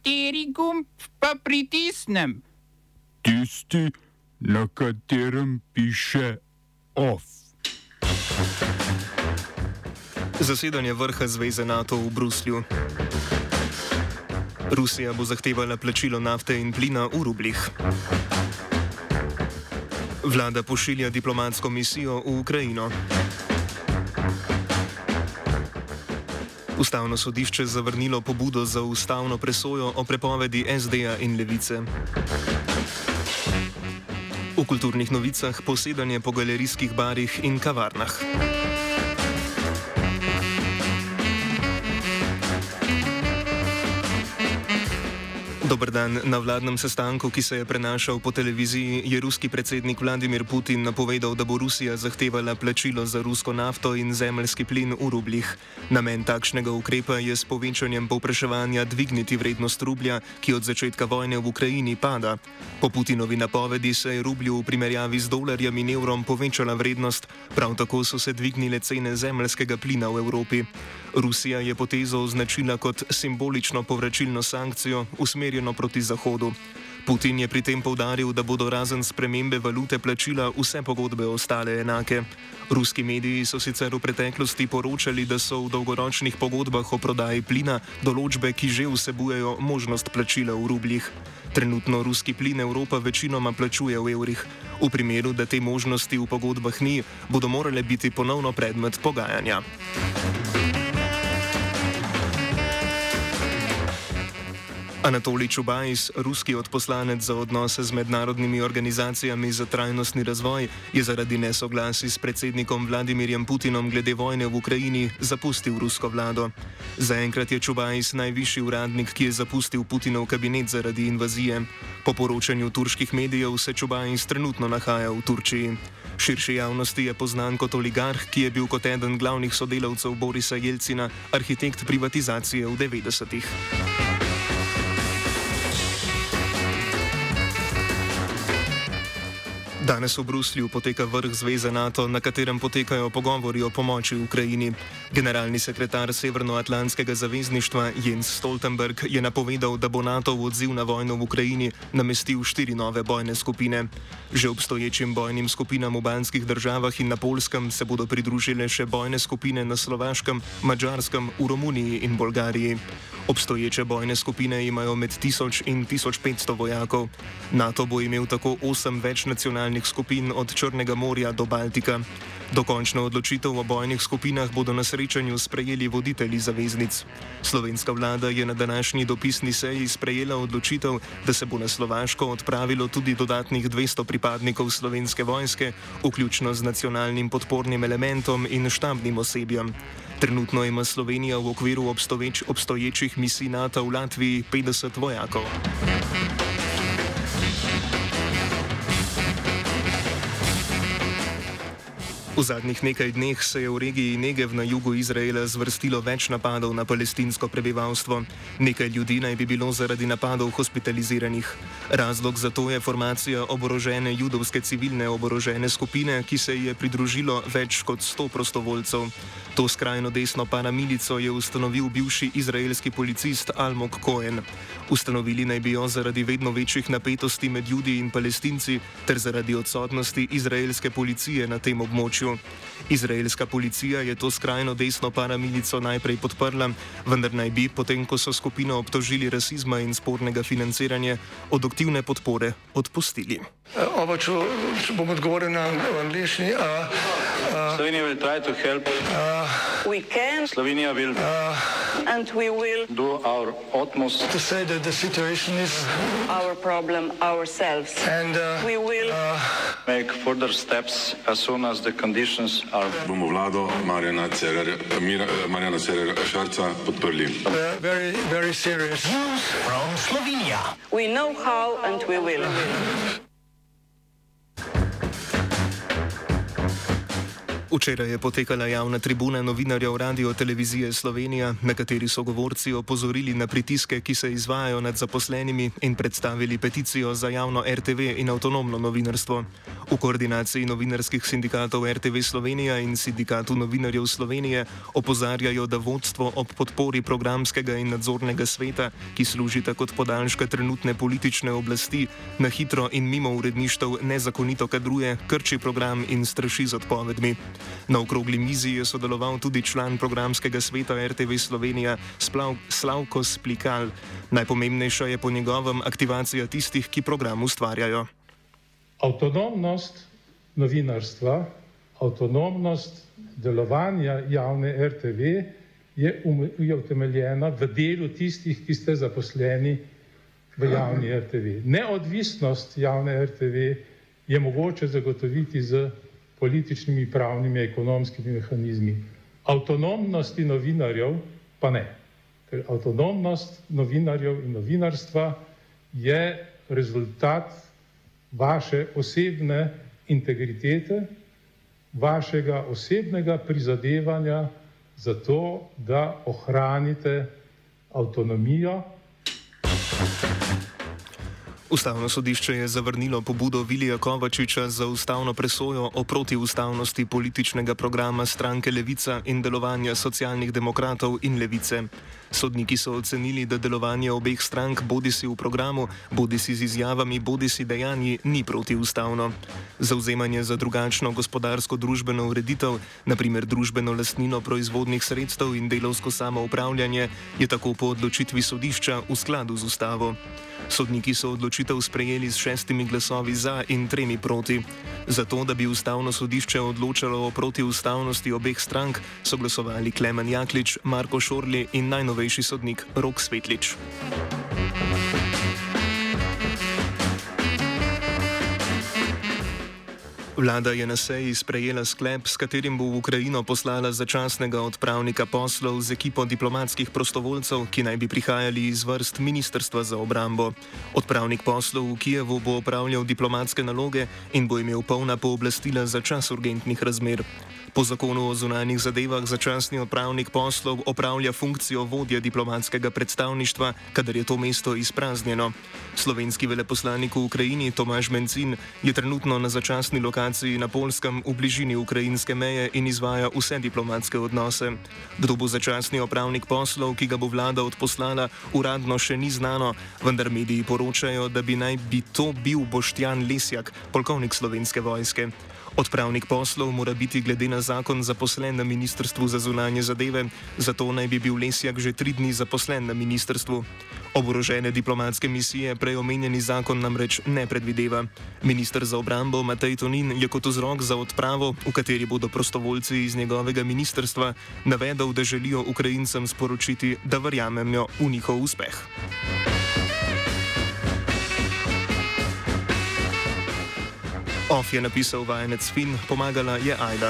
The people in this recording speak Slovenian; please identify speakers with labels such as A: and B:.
A: Kateri gumb pa pritisnem?
B: Tisti, na katerem piše OF.
C: Zasedanje vrha Zveze NATO v Bruslju. Rusija bo zahtevala plačilo nafte in plina v rublih. Vlada pošilja diplomatsko misijo v Ukrajino. Ustavno sodišče zavrnilo pobudo za ustavno presojo o prepovedi SD-ja in levice. V kulturnih novicah posedanje po galerijskih barih in kavarnah. Dober dan. Na vladnem sestanku, ki se je prenašal po televiziji, je ruski predsednik Vladimir Putin napovedal, da bo Rusija zahtevala plačilo za rusko nafto in zemljski plin v rubljih. Namen takšnega ukrepa je s povečanjem povpraševanja dvigniti vrednost rublja, ki od začetka vojne v Ukrajini pada. Po Putinovi napovedi se je rublju v primerjavi z dolarjem in evrom povečala vrednost, prav tako so se dvignile cene zemljskega plina v Evropi. Rusija je potezo označila kot simbolično povračilno sankcijo usmerjeno proti Zahodu. Putin je pri tem povdaril, da bodo razen spremembe valute plačila vse pogodbe ostale enake. Ruski mediji so sicer v preteklosti poročali, da so v dolgoročnih pogodbah o prodaji plina določbe, ki že vsebujejo možnost plačila v rubljih. Trenutno ruski plin Evropa večinoma plačuje v evrih. V primeru, da te možnosti v pogodbah ni, bodo morale biti ponovno predmet pogajanja. Anatolij Čubajs, ruski odposlanec za odnose z mednarodnimi organizacijami za trajnostni razvoj, je zaradi nesoglasi s predsednikom Vladimirjem Putinom glede vojne v Ukrajini zapustil rusko vlado. Zaenkrat je Čubajs najvišji uradnik, ki je zapustil Putinov kabinet zaradi invazije. Po poročanju turških medijev se Čubajs trenutno nahaja v Turčiji. Širši javnosti je poznan kot oligarh, ki je bil kot eden glavnih sodelavcev Borisa Jelcina arhitekt privatizacije v 90-ih. Danes v Bruslju poteka vrh Zveze NATO, na katerem potekajo pogovori o pomoči Ukrajini. Generalni sekretar Severnoatlantskega zavezništva Jens Stoltenberg je napovedal, da bo NATO v odziv na vojno v Ukrajini namestil štiri nove bojne skupine. Že obstoječim bojnim skupinam v banskih državah in na Polskem se bodo pridružile še bojne skupine na Slovaškem, Mačarskem, v Romuniji in Bolgariji. Obstoječe bojne skupine imajo med 1000 in 1500 vojakov. NATO bo imel tako osem večnacionalnih skupin od Črnega morja do Baltika. Dokončno odločitev o bojnih skupinah bodo na srečanju sprejeli voditelji zaveznic. Slovenska vlada je na današnji dopisni seji sprejela odločitev, da se bo na Slovaško odpravilo tudi dodatnih 200 pripadnikov slovenske vojske, vključno z nacionalnim podpornim elementom in štabnim osebjem. Trenutno ima Slovenija v okviru obstoječ, obstoječih misij NATO v Latviji 50 vojakov. V zadnjih nekaj dneh se je v regiji Negev na jugu Izraela zvrstilo več napadov na palestinsko prebivalstvo. Nekaj ljudi naj bi bilo zaradi napadov hospitaliziranih. Razlog za to je formacija oborožene judovske civilne oborožene skupine, ki se ji je pridružilo več kot 100 prostovoljcev. To skrajno desno paramilico je ustanovil bivši izraelski policist Almog Cohen. Ustanovili naj bi jo zaradi vedno večjih napetosti med ljudi in palestinci ter zaradi odsotnosti izraelske policije na tem območju. Izraelska policija je to skrajno desno paramilico najprej podprla, vendar naj bi, potem ko so skupino obtožili rasizma in spornega financiranja, od aktivne podpore odpustili.
D: Oba, če, če bom odgovoril na angliški.
E: Slovenija bo poskušala pomagati. Slovenija bo naredila naš utmost,
D: da bo rekla, da je situacija
F: naš problem, sami.
D: In da bomo
E: naredili nadaljnje korake, as soon as the conditions are.
G: Bomo vlado Marjana Cererja, Marjana Cererja Šarca podprli.
D: Very, very serious.
F: News from Slovenia. We know how and we will.
C: Včeraj je potekala javna tribuna novinarjev Radio Televizije Slovenija, na kateri so govorci opozorili na pritiske, ki se izvajajo nad zaposlenimi in predstavili peticijo za javno RTV in avtonomno novinarstvo. V koordinaciji novinarskih sindikatov RTV Slovenija in sindikatu novinarjev Slovenije opozarjajo, da vodstvo ob podpori programskega in nadzornega sveta, ki služita kot podaljška trenutne politične oblasti, na hitro in mimo uredništev nezakonito kadruje, krči program in straši z odpovedmi. Na okrogli mizi je sodeloval tudi član programskega sveta RTV Slovenija Splav, Slavko Splikal. Najpomembnejša je po njegovem aktivacija tistih, ki program ustvarjajo.
H: Avtonomnost novinarstva, avtonomnost delovanja javne RTV je, um, je utemeljena v delu tistih, ki ste zaposleni v javni RTV. Neodvisnost javne RTV je mogoče zagotoviti z političnimi, pravnimi, ekonomskimi mehanizmi. Avtonomnosti novinarjev pa ne. Ker avtonomnost novinarjev in novinarstva je rezultat vaše osebne integritete, vašega osebnega prizadevanja za to, da ohranite avtonomijo.
C: Ustavno sodišče je zavrnilo pobudo Vilija Kovačiča za ustavno presojo o protiustavnosti političnega programa stranke Levica in delovanja socialnih demokratov in Levice. Sodniki so ocenili, da delovanje obeh strank, bodi si v programu, bodi si z izjavami, bodi si dejanji, ni protiustavno. Zauzemanje za drugačno gospodarsko-družbeno ureditev, naprimer družbeno lastnino proizvodnih sredstev in delovsko samoupravljanje, je tako po odločitvi sodišča v skladu z ustavo. Sodniki so odločitev sprejeli s šestimi glasovi za in tremi proti. Zato, da bi ustavno sodišče odločalo o protiustavnosti obeh strank, so glasovali Klemen Jaklič, Marko Šorli in najnovejši sodnik Rok Svetlič. Vlada je na seji sprejela sklep, s katerim bo v Ukrajino poslala začasnega odpravnika poslov z ekipo diplomatskih prostovoljcev, ki naj bi prihajali iz vrst Ministrstva za obrambo. Odpravnik poslov v Kijevu bo opravljal diplomatske naloge in bo imel polna pooblastila za čas urgentnih razmer. Po zakonu o zunanjih zadevah začasni odpravnik poslov opravlja funkcijo vodje diplomatskega predstavništva, kadar je to mesto izpraznjeno. Slovenski veleposlanik v Ukrajini Tomaž Mencin je trenutno na začasni lokaciji na Polskem v bližini ukrajinske meje in izvaja vse diplomatske odnose. Kdo bo začasni odpravnik poslov, ki ga bo vlada odposlala, uradno še ni znano, vendar mediji poročajo, da bi naj bi to bil Boštjan Lesjak, polkovnik slovenske vojske. Odpravnik poslov mora biti glede na zakon zaposlen na Ministrstvu za zunanje zadeve, zato naj bi bil Lesjak že tri dni zaposlen na ministrstvu. Oborožene diplomatske misije preomenjeni zakon namreč ne predvideva. Ministr za obrambo Matej Tonin je kot vzrok za odpravo, v kateri bodo prostovoljci iz njegovega ministrstva, navedel, da želijo Ukrajincem sporočiti, da verjamejo v njihov uspeh. Off je napisal vajenec Fin, pomagala je Aida.